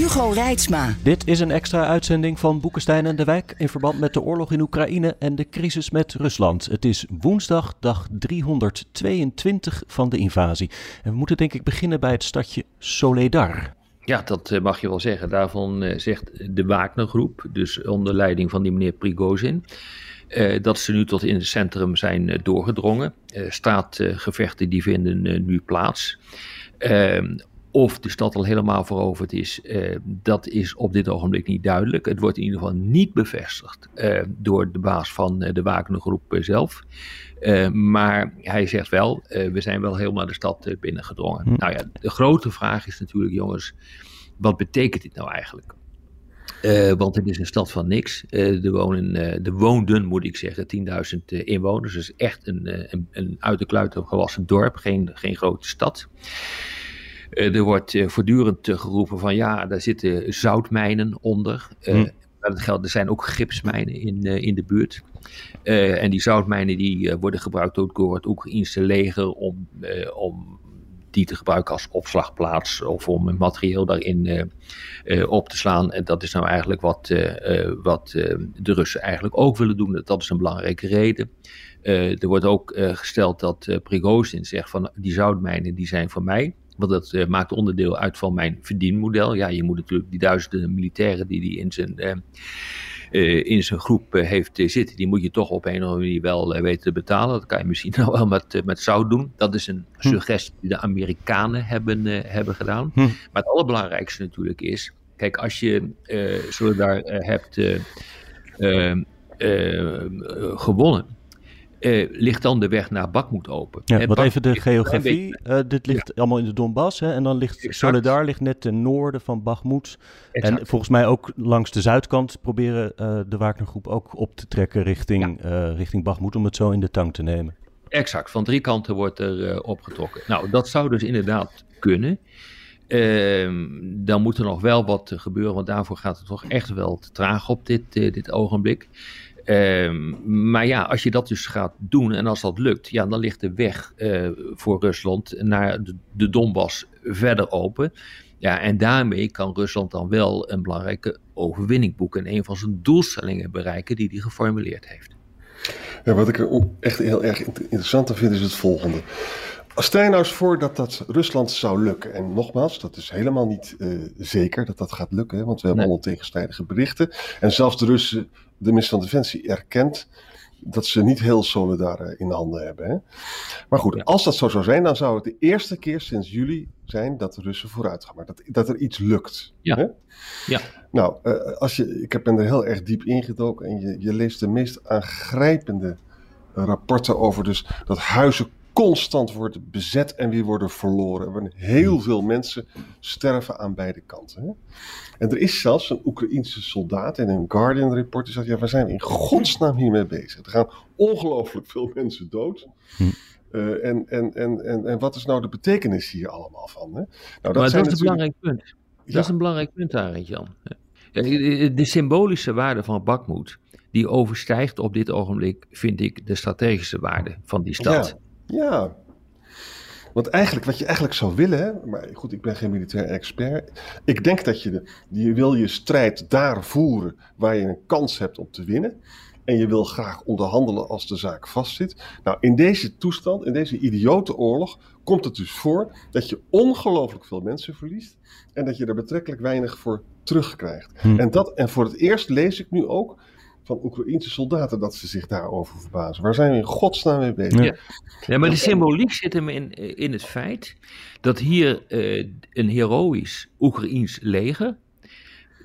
Hugo Reitsma. Dit is een extra uitzending van Boekenstein en de Wijk in verband met de oorlog in Oekraïne en de crisis met Rusland. Het is woensdag, dag 322 van de invasie. En we moeten denk ik beginnen bij het stadje Soledar. Ja, dat eh, mag je wel zeggen. Daarvan eh, zegt de Wagnergroep, dus onder leiding van die meneer Prigozhin, uh, dat ze nu tot in het centrum zijn doorgedrongen. straatgevechten die vinden nu plaats. Of de stad al helemaal veroverd is, uh, dat is op dit ogenblik niet duidelijk. Het wordt in ieder geval niet bevestigd uh, door de baas van uh, de Wagnergroep zelf. maar hij zegt wel, we zijn wel helemaal de stad binnengedrongen. Hm. Nou ja, de grote vraag is natuurlijk, jongens, wat betekent dit nou eigenlijk? want het is een stad van niks. er, wonen, er woonden, moet ik zeggen, 10.000 inwoners. Dus echt een, een, een uit de kluiten gewassen dorp, geen, geen grote stad. Eh, er wordt eh, voortdurend eh, geroepen van ja, daar zitten zoutmijnen onder. Hm. Dat geldt, er zijn ook gipsmijnen in, in de buurt. en die zoutmijnen die worden gebruikt door het Oekraïnse leger om, om die te gebruiken als opslagplaats of om het materieel daarin op te slaan. En dat is nou eigenlijk wat, wat de Russen eigenlijk ook willen doen. Dat is een belangrijke reden. er wordt ook gesteld dat Prigozhin zegt van die zoutmijnen die zijn voor mij. Want dat uh, maakt onderdeel uit van mijn verdienmodel. Ja, je moet natuurlijk die duizenden militairen die hij in zijn, uh, uh, in zijn groep heeft zitten, die moet je toch op een of andere manier wel weten te betalen. Dat kan je misschien nou wel met, met zout doen. Dat is een hm. suggestie die de Amerikanen hebben, hebben gedaan. Hm. Maar het allerbelangrijkste natuurlijk is, kijk, als je uh, daar hebt gewonnen uh, ligt dan de weg naar Bakmoed open. Ja, wat even de geografie. Uh, dit ligt allemaal in de Donbass. Hè, en dan ligt exact. Soledar ligt net ten noorden van Bakmoed. En volgens mij ook langs de zuidkant proberen uh, de Wagnergroep ook op te trekken richting, ja. richting Bakmoed. Om het zo in de tang te nemen. Exact, van drie kanten wordt er opgetrokken. Nou, dat zou dus inderdaad kunnen. Ehm, dan moet er nog wel wat gebeuren, want daarvoor gaat het toch echt wel te traag op dit, dit ogenblik. Ehm, maar ja, als je dat dus gaat doen en als dat lukt, ja, dan ligt de weg uh, voor Rusland naar de, de Donbass verder open. Ja, en daarmee kan Rusland dan wel een belangrijke overwinning boeken en een van zijn doelstellingen bereiken die hij geformuleerd heeft. Ja, wat ik er echt heel erg interessant aan vind is het volgende. Stel je nou eens voor dat dat Rusland zou lukken. En nogmaals, dat is helemaal niet uh, zeker dat dat gaat lukken. Want we hebben nee. allemaal tegenstrijdige berichten. En zelfs de Russen, de minister van Defensie, erkent dat ze niet heel solidair in handen hebben. Hè? Maar goed, ja. als dat zo zou zijn, dan zou het de eerste keer sinds juli zijn dat de Russen vooruit gaan. Maar dat, dat er iets lukt. Ja. Hè? ja. Nou, uh, als je, ik ben er heel erg diep ingedoken en je, je leest de meest aangrijpende rapporten over dus dat huizen constant wordt bezet en weer worden verloren. En heel hmm. veel mensen sterven aan beide kanten. Hè? En er is zelfs een Oekraïense soldaat in een Guardian report die zegt: ja, waar zijn we in godsnaam hiermee bezig? Er gaan ongelooflijk veel mensen dood. Uh, en, en, en, en, en wat is nou de betekenis hier allemaal van? Hè? Nou, dat, maar dat is een belangrijk punt. Dat ja. is een belangrijk punt, Arend Jan. De symbolische waarde van Bakmoed, die overstijgt op dit ogenblik, vind ik, de strategische waarde van die stad. Ja. Ja. Want eigenlijk, wat je eigenlijk zou willen, maar goed, ik ben geen militair expert. Ik denk dat je, de, je wil je strijd daar voeren waar je een kans hebt om te winnen. En je wil graag onderhandelen als de zaak vastzit. Nou, in deze toestand, in deze idiote oorlog, komt het dus voor dat je ongelooflijk veel mensen verliest. En dat je er betrekkelijk weinig voor terugkrijgt. Hm. En, dat, en voor het eerst lees ik nu ook van Oekraïnse soldaten dat ze zich daarover verbazen. Waar zijn we in godsnaam mee bezig? Ja, ja maar de symboliek zit hem in, in het feit dat hier uh, een heroïsch Oekraïns leger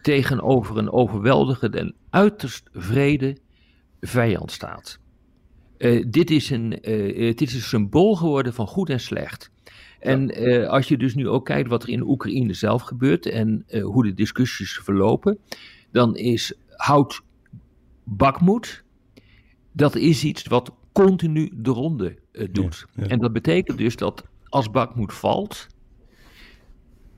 tegenover een overweldigende en uiterst vrede vijand staat. Uh, dit, is een, uh, dit is een symbool geworden van goed en slecht. En eh, als je dus nu ook kijkt wat er in Oekraïne zelf gebeurt en eh, hoe de discussies verlopen, dan is hout bakmoed, dat is iets wat continu de ronde uh, doet. En dat betekent dus dat als bakmoed valt,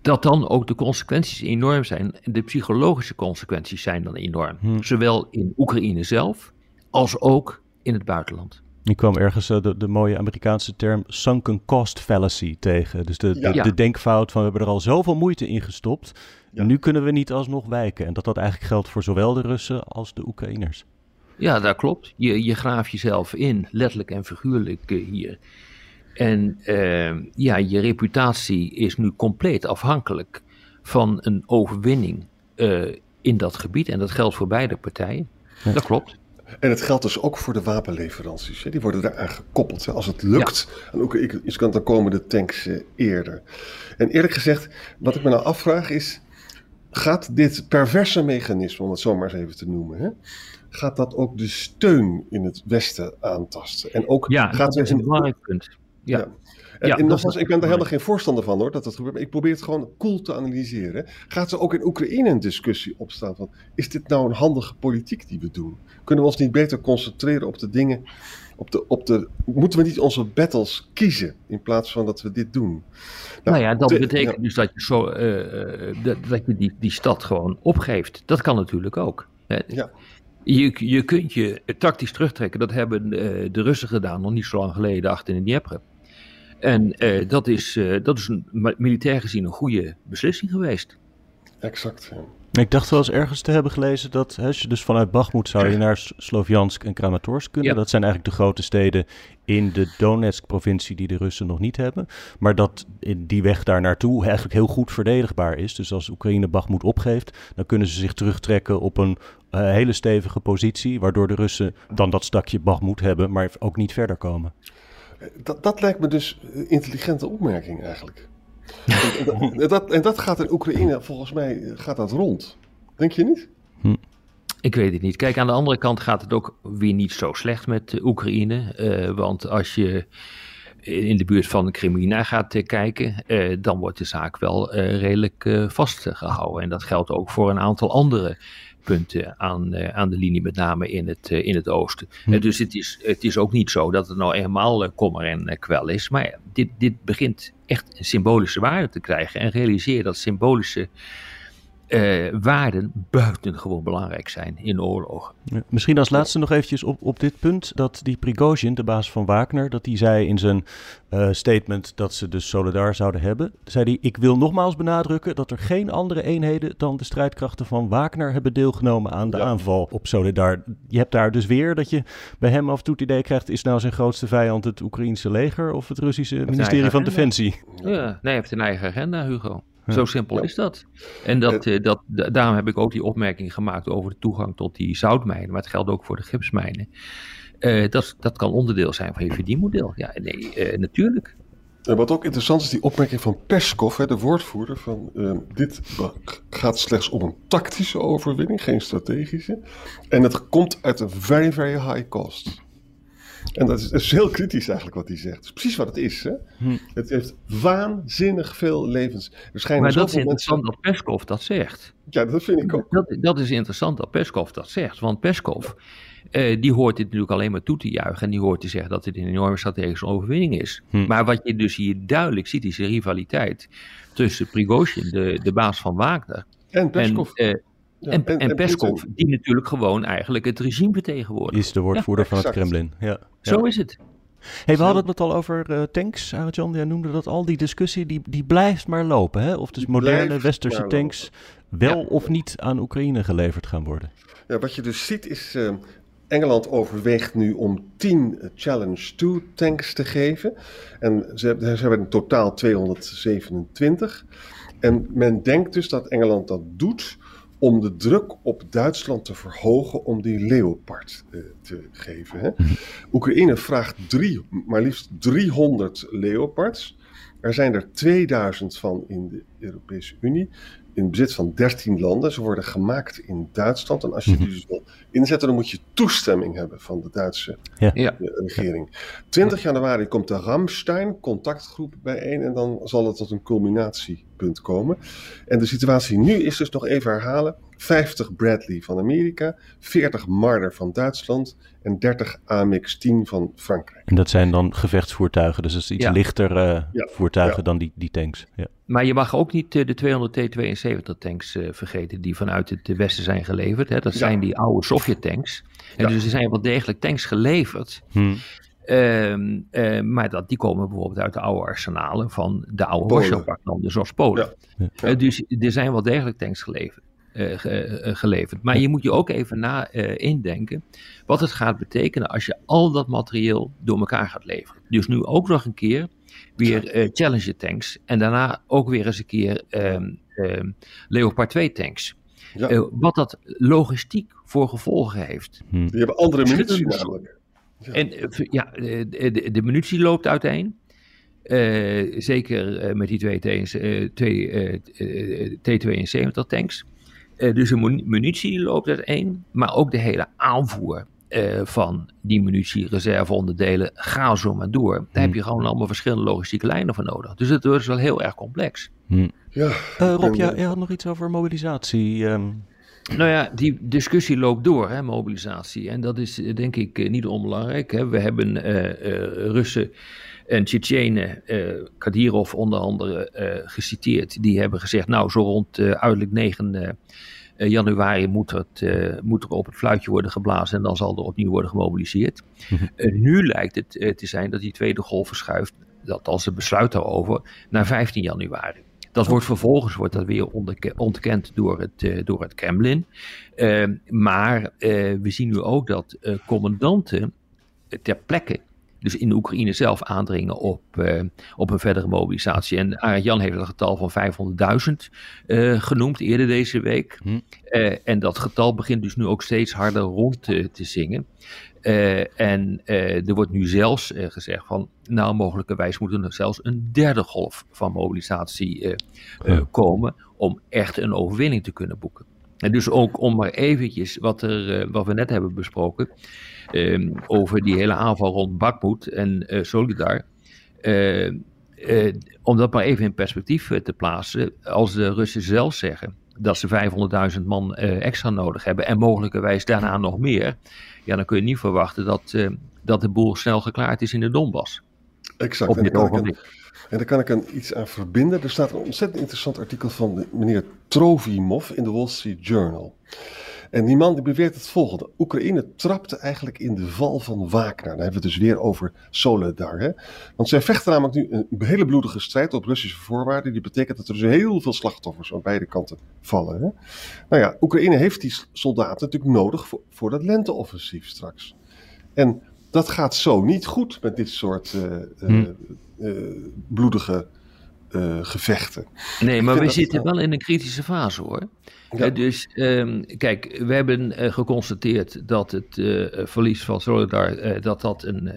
dat dan ook de consequenties enorm zijn. De psychologische consequenties zijn dan enorm. Hm. Zowel in Oekraïne zelf als ook in het buitenland. Ik kwam ergens uh, de, de, mooie Amerikaanse term sunken cost fallacy tegen. Dus de, de, de, denkfout van we hebben er al zoveel moeite in gestopt. Ja. Nu kunnen we niet alsnog wijken. En dat dat eigenlijk geldt voor zowel de Russen als de Oekraïners. Ja, dat klopt. Je, je graaft jezelf in, letterlijk en figuurlijk uh, hier. En uh, ja, je reputatie is nu compleet afhankelijk van een overwinning uh, in dat gebied. En dat geldt voor beide partijen. Ja. Dat klopt. En het geldt dus ook voor de wapenleveranties. Hè? Die worden daaraan gekoppeld. Hè? Als het lukt, ja. en ook iets kan, dan komen de tanks uh, eerder. En eerlijk gezegd, wat ik me nou afvraag is... gaat dit perverse mechanisme, om het zo maar eens even te noemen... Hè? gaat dat ook de steun in het Westen aantasten? En ook ja, gaat dat is een belangrijk punt. Ja. ja. En, ja, en nogmaals, ik ben daar helemaal geen voorstander van hoor, dat dat gebeurt. Maar ik probeer het gewoon cool te analyseren. Gaat er ook in Oekraïne een discussie opstaan van, is dit nou een handige politiek die we doen? Kunnen we ons niet beter concentreren op de dingen, op de, op de, moeten we niet onze battles kiezen in plaats van dat we dit doen? Nou, nou ja, dat betekent ja. dus dat je, zo, uh, dat, dat je die, die stad gewoon opgeeft. Dat kan natuurlijk ook. Hè? Ja. Je, je kunt je tactisch terugtrekken. Dat hebben uh, de Russen gedaan nog niet zo lang geleden achter in Dnieper. En uh, dat, is, dat is een, militair gezien een goede beslissing geweest. Exact. Ja. Ik dacht wel eens ergens te hebben gelezen dat hè, als je dus vanuit Bachmoed zou je naar Sloviansk en Kramatorsk kunnen. Ja. Dat zijn eigenlijk de grote steden in de Donetsk-provincie die de Russen nog niet hebben. Maar dat die weg daar naartoe eigenlijk heel goed verdedigbaar is. Dus als Oekraïne Bachmoed opgeeft, dan kunnen ze zich terugtrekken op een uh, hele stevige positie. Waardoor de Russen dan dat stakje Bachmoed hebben, maar ook niet verder komen. Dat, dat lijkt me dus een intelligente opmerking eigenlijk. En, dat, en dat gaat in Oekraïne, volgens mij, gaat dat rond. Denk je niet? Hm. Ik weet het niet. Kijk, aan de andere kant gaat het ook weer niet zo slecht met Oekraïne. Uh, want als je in de buurt van de Crimea gaat uh, kijken, uh, dan wordt de zaak wel redelijk vastgehouden. En dat geldt ook voor een aantal andere punten aan, aan de linie, met name in het, in het oosten. Hm. Dus het is, het is ook niet zo dat het nou helemaal kommer en kwel is. Maar dit, dit begint echt een symbolische waarde te krijgen. En realiseer dat symbolische uh, waarden buitengewoon belangrijk zijn in oorlogen. Ja, misschien als laatste nog eventjes op, op dit punt, dat die Prigozhin, de baas van Wagner, dat die zei in zijn uh, statement dat ze dus Solidar zouden hebben, zei hij, ik wil nogmaals benadrukken dat er geen andere eenheden dan de strijdkrachten van Wagner hebben deelgenomen aan de ja. aanval op Solidar. Je hebt daar dus weer dat je bij hem af en toe het idee krijgt, is nou zijn grootste vijand het Oekraïense leger of het Russische ministerie van Defensie? Ja, nee, hij heeft een eigen agenda, Hugo. Zo simpel is dat. En dat, uh, dat, daarom heb ik ook die opmerking gemaakt over de toegang tot die zoutmijnen. Maar het geldt ook voor de gipsmijnen. Uh, dat, dat kan onderdeel zijn van je verdienmodel. Ja, nee, uh, natuurlijk. En wat ook interessant is, die opmerking van Peskov, hè, de woordvoerder, van dit gaat slechts om een tactische overwinning, geen strategische. En het komt uit een very, very high cost. En dat is, dat is, heel kritisch eigenlijk wat hij zegt. Dat is precies wat het is. Hè? Hm. Het heeft waanzinnig veel levens. Er maar dat is interessant mensen... dat Peskov dat zegt. Ja, dat vind ik ook. Dat, dat is interessant dat Peskov dat zegt. Want Peskov, uh, die hoort dit natuurlijk alleen maar toe te juichen. En die hoort te zeggen dat dit een enorme strategische overwinning is. Hm. Maar wat je dus hier duidelijk ziet, is de rivaliteit tussen Prigozhin, de, de baas van Wagner. En Peskov. En, uh, ja, en, en, en, Peskov, die natuurlijk gewoon eigenlijk het regime vertegenwoordigt. Is de woordvoerder ja, van het Kremlin. Ja. Zo is het. Hey, we hadden het al over uh, tanks. Arjan, jij noemde dat al. Die discussie die, die blijft maar lopen. Hè? Of dus die moderne westerse tanks wel of niet aan Oekraïne geleverd gaan worden. Ja, wat je dus ziet is... Uh, Engeland overweegt nu om 10 Challenge 2 tanks te geven. En ze, ze hebben in totaal 227. En men denkt dus dat Engeland dat doet om de druk op Duitsland te verhogen om die Leopard uh, te geven. Hè? Mhm. Oekraïne vraagt drie, maar liefst 300 Leopards. Er zijn er 2000 van in de Europese Unie in bezit van 13 landen. Ze worden gemaakt in Duitsland. En als je mhm. die dus wil inzetten, dan moet je toestemming hebben van de Duitse ja. regering. 20 januari komt de Ramstein contactgroep bijeen en dan zal het tot een culminatiepunt komen. En de situatie nu is dus nog even herhalen. 50 Bradley van Amerika, 40 Marder van Duitsland en 30 AMX-10 van Frankrijk. En dat zijn dan gevechtsvoertuigen, dus dat is iets lichter uh, voertuigen dan die, die tanks. Ja. Maar je mag ook niet eh, de 200 T-72 tanks uh, vergeten die vanuit het westen zijn geleverd. Hè. Dat zijn die oude Sovjet-tanks. En dus er zijn wel degelijk tanks geleverd. Hmm. Uh, uh, maar dat, die komen bijvoorbeeld uit de oude arsenalen van de oude Warschau-paktlanden, zoals Polen. Ja. dus er zijn wel degelijk tanks geleverd. geleverd. Maar je moet je ook even na indenken wat het gaat betekenen als je al dat materieel door elkaar gaat leveren. Dus nu ook nog een keer weer uh, Challenger tanks. En daarna ook weer eens een keer um, um, Leopard 2 tanks. Ja. Uh, wat dat logistiek voor gevolgen heeft. Hm. Die hebben andere munitie namelijk. Ja. En uh, ja, de, de, de, munitie loopt uiteen. zeker met die twee, T-72 tanks. dus de munitie loopt uiteen. Maar ook de hele aanvoer uh, van die munitie, reserveonderdelen, ga zo maar door. Daar heb hmm. je gewoon allemaal verschillende logistieke lijnen voor nodig. Dus het is wel heel erg complex. Hmm. Ja, uh, Rob, jij had nog iets over mobilisatie. Um... Nou ja, die discussie loopt door, hè, mobilisatie. En dat is eh, denk ik niet onbelangrijk. Hè. We hebben Russen en Tsjetsjenen, Kadyrov onder andere, geciteerd. Die hebben gezegd, nou zo rond uiterlijk 9 uh, januari moet, het, uh, moet er op het fluitje worden geblazen en dan zal er opnieuw worden gemobiliseerd. Mm nu lijkt het te zijn dat die tweede golf verschuift, dat als ze besluit daarover, naar 15 januari. Dat wordt vervolgens wordt dat weer ontkend door het, door het Kremlin. Ehm, maar we zien nu ook dat commandanten ter plekke dus in de Oekraïne zelf aandringen op, uh, op een verdere mobilisatie. En Arend Jan heeft het getal van 500.000 uh, genoemd eerder deze week. Hm. Uh, en dat getal begint dus nu ook steeds harder rond te, te zingen. en er wordt nu zelfs gezegd van, nou mogelijkerwijs moet er zelfs een derde golf van mobilisatie komen om echt een overwinning te kunnen boeken. En dus ook om maar eventjes wat, er, wat we net hebben besproken. Ehm, over die hele aanval rond Bakmoed en uh, Solidar. Uh, uh, om dat maar even in perspectief te plaatsen. Als de Russen zelf zeggen dat ze 500.000 man extra nodig hebben en mogelijkerwijs daarna nog meer. Ja, dan kun je niet verwachten dat, dat de boel snel geklaard is in de Donbass. Exact. Op dit en, ogenblik. En daar kan ik een, iets aan verbinden. Er staat een ontzettend interessant artikel van meneer Trovimov in de Wall Street Journal. En die man die beweert het volgende. Oekraïne trapte eigenlijk in de val van Wagner. Dan hebben we het dus weer over Soledar. Hè? Want zij vechten namelijk nu een hele bloedige strijd op Russische voorwaarden. Die betekent dat er dus heel veel slachtoffers aan beide kanten vallen. Hè? Nou ja, Oekraïne heeft die soldaten natuurlijk nodig voor, dat lenteoffensief straks. En dat gaat zo niet goed met dit soort uh, uh, bloedige gevechten. Nee, maar we zitten wel in een kritische fase hoor. Ja. dus um, kijk, we hebben uh, geconstateerd dat het verlies van Solidar, dat, dat, een,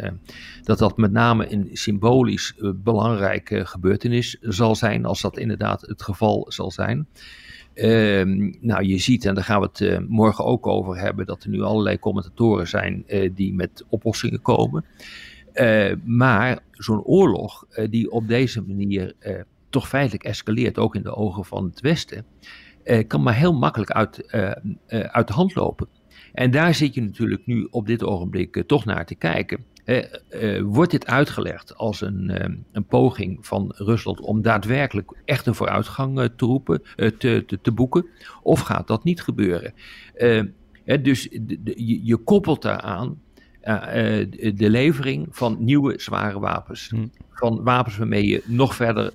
dat dat met name een symbolisch belangrijke gebeurtenis zal zijn, als dat inderdaad het geval zal zijn. Um, nou, je ziet, en daar gaan we het morgen ook over hebben, dat er nu allerlei commentatoren zijn die met oplossingen komen. maar zo'n oorlog die op deze manier toch feitelijk escaleert, ook in de ogen van het Westen, uh, kan maar heel makkelijk uit, uit de hand lopen. En daar zit je natuurlijk nu op dit ogenblik toch naar te kijken. wordt dit uitgelegd als een, een poging van Rusland om daadwerkelijk echt een vooruitgang te, roepen, te, te, te, boeken? Of gaat dat niet gebeuren? dus je, je koppelt daaraan de levering van nieuwe zware wapens. Hm van wapens waarmee je nog verder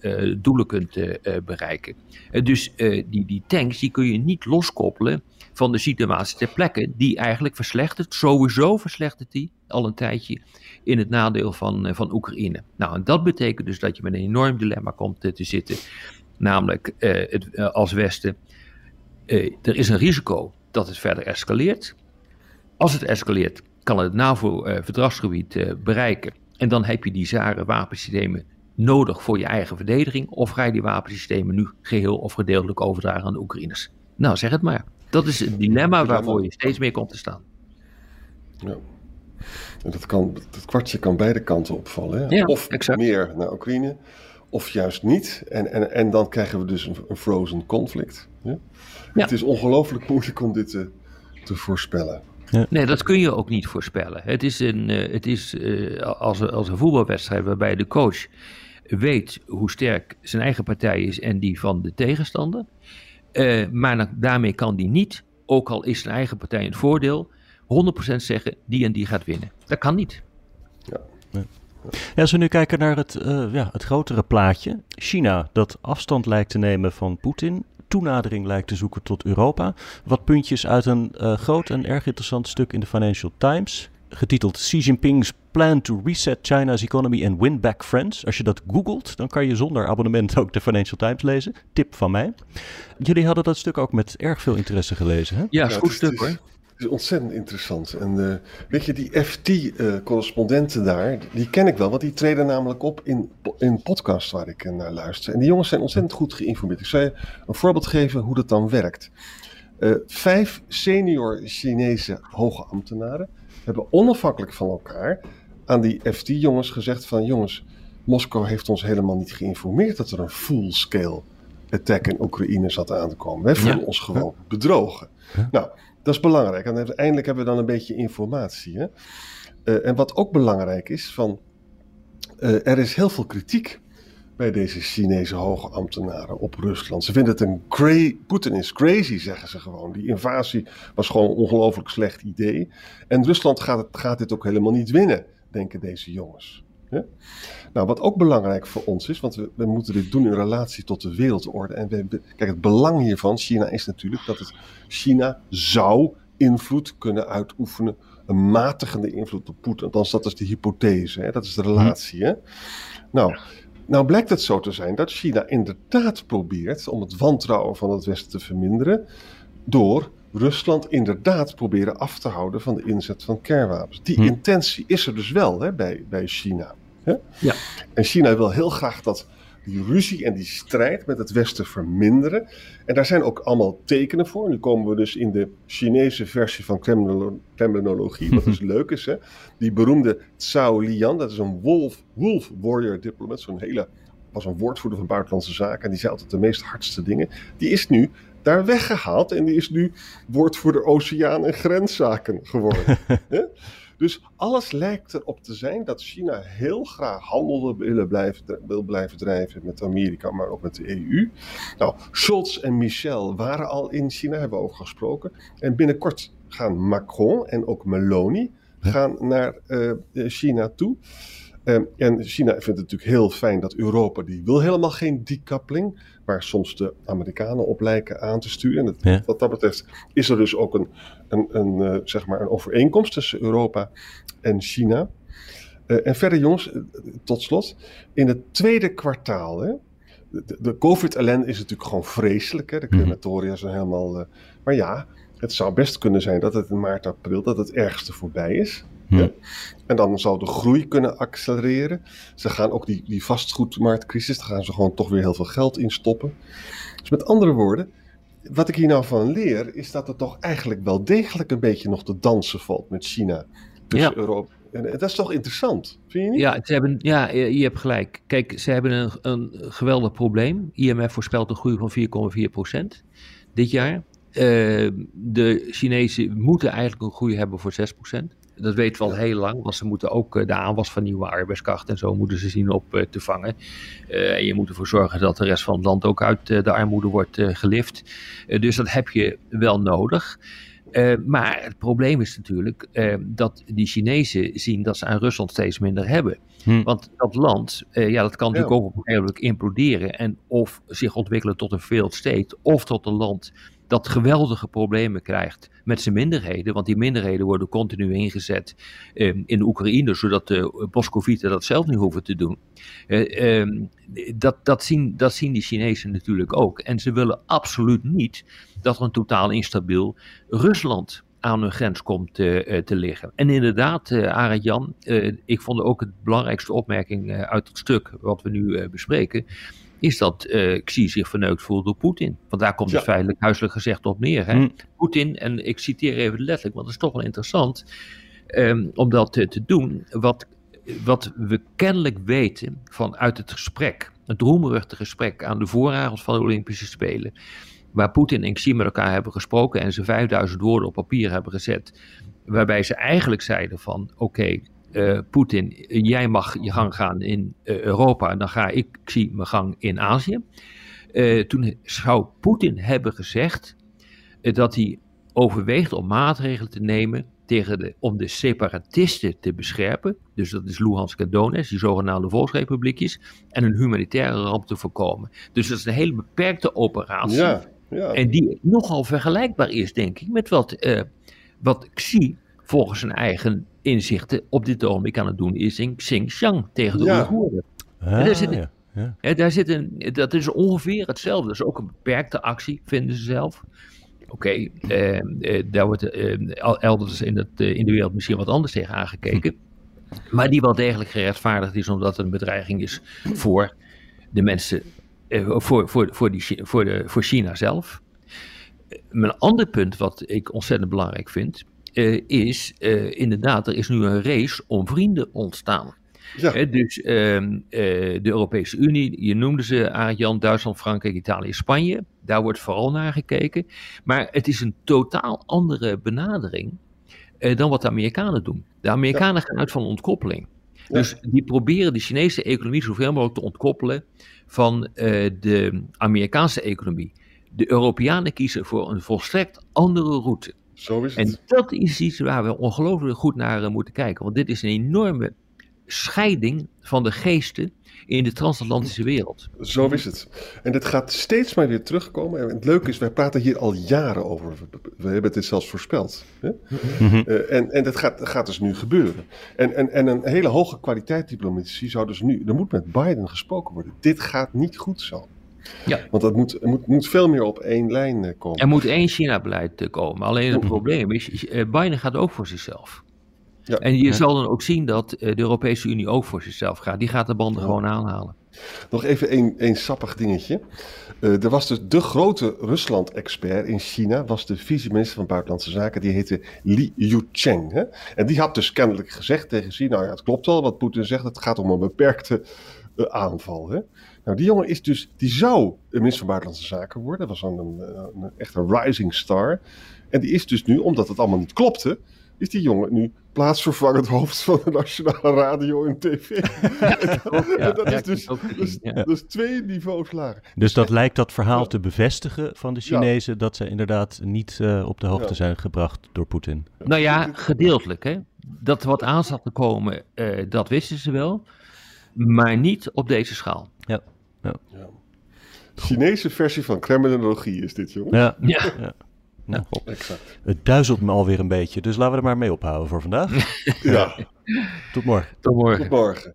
uh, doelen kunt bereiken. dus die, die tanks die kun je niet loskoppelen van de situatie ter plekke, die eigenlijk verslechtert. Sowieso verslechtert die al een tijdje in het nadeel van, van Oekraïne. Nou, en dat betekent dus dat je met een enorm dilemma komt te zitten. Namelijk het, als Westen, er is een risico dat het verder escaleert. Als het escaleert, kan het NAVO-verdragsgebied bereiken en dan heb je die zware wapensystemen nodig voor je eigen verdediging? Of ga je die wapensystemen nu geheel of gedeeltelijk overdragen aan de Oekraïners? Nou, zeg het maar. Dat is het dilemma waarvoor je steeds meer komt te staan. Ja. En dat, kan, dat kwartje kan beide kanten opvallen. Hè? Ja, of exact. meer naar Oekraïne, of juist niet. En, en, en dan krijgen we dus een, een frozen conflict. Ja? Ja. Het is ongelooflijk moeilijk om dit te, te voorspellen. Nee, dat kun je ook niet voorspellen. Het is een, eh, het is, eh, als, een- als een voetbalwedstrijd waarbij de coach weet hoe sterk zijn eigen partij is en die van de tegenstander. Eh, maar dan- daarmee kan die niet, ook al is zijn eigen partij een voordeel, 100% zeggen die en die gaat winnen. Dat kan niet. Ja, als we nu kijken naar het, eh, ja, het grotere plaatje. China, dat afstand lijkt te nemen van Poetin. Toenadering lijkt te zoeken tot Europa. Wat puntjes uit een eh, groot en erg interessant stuk in de Financial Times. Getiteld Xi Jinping's Plan to Reset China's Economy and Win Back Friends. Als je dat googelt, dan kan je zonder abonnement ook de Financial Times lezen. Tip van mij. Jullie hadden dat stuk ook met erg veel interesse gelezen, hè? Ja, is goed stuk hoor. Het is ontzettend interessant. En eh, weet je, die FT-correspondenten daar, die ken ik wel, want die treden namelijk op in, in podcasts waar ik eh, naar luister. En die jongens zijn ontzettend goed geïnformeerd. Ik zal je een voorbeeld geven hoe dat dan werkt. Eh, vijf senior Chinese hoge ambtenaren hebben onafhankelijk van elkaar aan die FT-jongens gezegd van jongens, Moskou heeft ons helemaal niet geïnformeerd dat er een full-scale attack in Oekraïne zat aan te komen. Wij voelen Ja. ons gewoon bedrogen. Nou, dat is belangrijk. En uiteindelijk hebben we dan een beetje informatie. Hè? Eh, en wat ook belangrijk is, van, eh, er is heel veel kritiek bij deze Chinese hoge ambtenaren op Rusland. Ze vinden het een cra- Poetin is crazy, zeggen ze gewoon. Die invasie was gewoon een ongelooflijk slecht idee. En Rusland gaat, gaat dit ook helemaal niet winnen, denken deze jongens. Nou, wat ook belangrijk voor ons is, want we, we moeten dit doen in relatie tot de wereldorde. En we, we- kijk, het belang hiervan, China, is natuurlijk dat het China zou invloed kunnen uitoefenen, een matigende invloed op Poetin. Althans, dat is de hypothese, hè? dat is de relatie. Hè? Nou, nou blijkt het zo te zijn dat China inderdaad probeert om het wantrouwen van het Westen te verminderen door Rusland inderdaad proberen af te houden van de inzet van kernwapens. Die Hm. intentie is er dus wel hè, bij, bij China. Hè? Ja. En China wil heel graag dat die ruzie en die strijd met het Westen verminderen. En daar zijn ook allemaal tekenen voor. Nu komen we dus in de Chinese versie van Kremlinologie, wat dus leuk is. Hè? Die beroemde Zhao Lian, dat is een wolf, wolf warrior diplomat, zo'n hele, was een woordvoerder van buitenlandse zaken. En die zei altijd de meest hardste dingen. Die is nu daar weggehaald en die is nu woordvoerder oceaan- en grenszaken geworden. Dus alles lijkt erop te zijn dat China heel graag handel wil blijven, wil blijven drijven met Amerika, maar ook met de EU. Nou, Scholz en Michel waren al in China, hebben we over gesproken. En binnenkort gaan Macron en ook Meloni gaan naar eh, China toe. Ehm, en China vindt het natuurlijk heel fijn dat Europa, die wil helemaal geen decoupling, waar soms de Amerikanen op lijken aan te sturen. En Ja. wat dat betreft is er dus ook een, een, een, eh, zeg maar een overeenkomst tussen Europa en China. Eh, en verder jongens, eh, tot slot, in het tweede kwartaal, hè, de, de COVID-ellende is natuurlijk gewoon vreselijk. Hè? De Mhm. crematoria zijn helemaal... maar ja, het zou best kunnen zijn dat het in maart, april, dat het ergste voorbij is. Hm. Ja. En dan zou de groei kunnen accelereren. Ze gaan ook die, die vastgoedmarktcrisis, daar gaan ze gewoon toch weer heel veel geld in stoppen. Dus met andere woorden, wat ik hier nou van leer, is dat er toch eigenlijk wel degelijk een beetje nog te dansen valt met China. Tussen Ja. Europa. En dat is toch interessant, vind je niet? Ja, ze hebben, ja, je je hebt gelijk. Kijk, ze hebben een, een geweldig probleem. IMF voorspelt een groei van 4,4% dit jaar. Eh, de Chinezen moeten eigenlijk een groei hebben voor 6%. Dat weten we al heel lang, want ze moeten ook eh, de aanwas van nieuwe arbeidskracht en zo moeten ze zien op eh, te vangen. Eh, en je moet ervoor zorgen dat de rest van het land ook uit de armoede wordt gelift. Dus dat heb je wel nodig. Maar het probleem is natuurlijk dat die Chinezen zien dat ze aan Rusland steeds minder hebben. Hm. Want dat land, ja, dat kan Ja. natuurlijk ook op een gegeven moment imploderen en of zich ontwikkelen tot een failed state, of tot een land dat geweldige problemen krijgt met zijn minderheden, want die minderheden worden continu ingezet eh, in de Oekraïne, zodat de Moscovieten dat zelf niet hoeven te doen. Eh, ehm, dat, dat, zien, dat zien die Chinezen natuurlijk ook. En ze willen absoluut niet dat er een totaal instabiel Rusland aan hun grens komt te liggen. En inderdaad, Arend Jan, ik vond ook het belangrijkste opmerking uit het stuk wat we nu bespreken is dat uh, Xi zich verneukt voelt door Poetin. Want daar komt het feitelijk huiselijk gezegd op neer. Hè? Mm. Poetin, en ik citeer even letterlijk, want dat is toch wel interessant um, om dat te, te, doen. Wat, wat we kennelijk weten vanuit het gesprek, het roemruchte gesprek aan de vooravond van de Olympische Spelen, waar Poetin en Xi met elkaar hebben gesproken en ze 5000 woorden op papier hebben gezet, waarbij ze eigenlijk zeiden van oké, uh, Poetin, jij mag je gang gaan in uh, Europa en dan ga ik, zie mijn gang in Azië. Uh, toen zou Poetin hebben gezegd dat hij overweegt om maatregelen te nemen tegen de, om de separatisten te bescherpen. Dus dat is Luhansk en Donetsk, die zogenaamde volksrepubliekjes. En een humanitaire ramp te voorkomen. Dus dat is een hele beperkte operatie. Ja, ja. En die nogal vergelijkbaar is, denk ik, met wat, wat Xi volgens zijn eigen inzichten op dit ogenblik aan het doen is in Xinjiang tegen de ja. Oeigoeren. Ah, daar zit, ja. Ja. daar zit een, dat is ongeveer hetzelfde. Dat is ook een beperkte actie, vinden ze zelf. Oké, eh, eh, daar wordt eh, elders in, het, in de wereld misschien wat anders tegen aangekeken. Maar die wel degelijk gerechtvaardigd is, omdat het een bedreiging is voor de mensen, voor, voor, voor, die, voor, de, voor China zelf. Een ander punt wat ik ontzettend belangrijk vind, uh, is uh, inderdaad, er is nu een race om vrienden ontstaan. Ja. dus uh, de Europese Unie, je noemde ze Arjan, Duitsland, Frankrijk, Italië, Spanje. Daar wordt vooral naar gekeken. Maar het is een totaal andere benadering dan wat de Amerikanen doen. De Amerikanen gaan uit van ontkoppeling. Dus die proberen de Chinese economie zoveel mogelijk te ontkoppelen van de Amerikaanse economie. De Europeanen kiezen voor een volstrekt andere route. Zo is het. En dat is iets waar we ongelooflijk goed naar eh, moeten kijken. Want dit is een enorme scheiding van de geesten in de transatlantische wereld. Zo is het. En dit gaat steeds maar weer terugkomen. En het leuke is, wij praten hier al jaren over. We hebben het zelfs voorspeld. Hè? Mhm. Uh, en, en dat gaat, gaat, dus nu gebeuren. En, en, en een hele hoge kwaliteit diplomatie zou dus nu... Er moet met Biden gesproken worden. Dit gaat niet goed zo. Ja. Want dat moet, moet, moet veel meer op één lijn eh, komen. Er moet één China-beleid eh, komen. Alleen het probleem is, eh, Biden gaat ook voor zichzelf. Ja. En je zal dan ook zien dat de Europese Unie ook voor zichzelf gaat. Die gaat de banden gewoon aanhalen. Nog even één, één sappig dingetje. er was dus de grote Rusland-expert in China, was de vice-minister van Buitenlandse Zaken, die heette Li Yucheng. Hè? En die had dus kennelijk gezegd tegen Xi, nou ja, het klopt wel wat Poetin zegt, het gaat om een beperkte aanval. Hè? Nou, die jongen is dus, die zou minister van Buitenlandse Zaken worden. Dat was een, een, een echte rising star. En die is dus nu, omdat het allemaal niet klopte, is die jongen nu plaatsvervangend hoofd van de Nationale Radio en TV. Ja, dat, is dus, dus, dus, twee niveaus lager. Dus dat lijkt dat verhaal te bevestigen van de Chinezen, dat ze inderdaad niet uh, op de hoogte zijn gebracht door Poetin. Nou ja, gedeeltelijk. Hè? Dat wat aan zat te komen, uh, dat wisten ze wel, maar niet op deze schaal. Ja. Ja. Chinese versie van criminologie is dit, jongens. Ja. ja. ja. Nou, exact. Het duizelt me alweer een beetje, dus laten we er maar mee ophouden voor vandaag. ja. Tot morgen. Tot morgen. Tot morgen.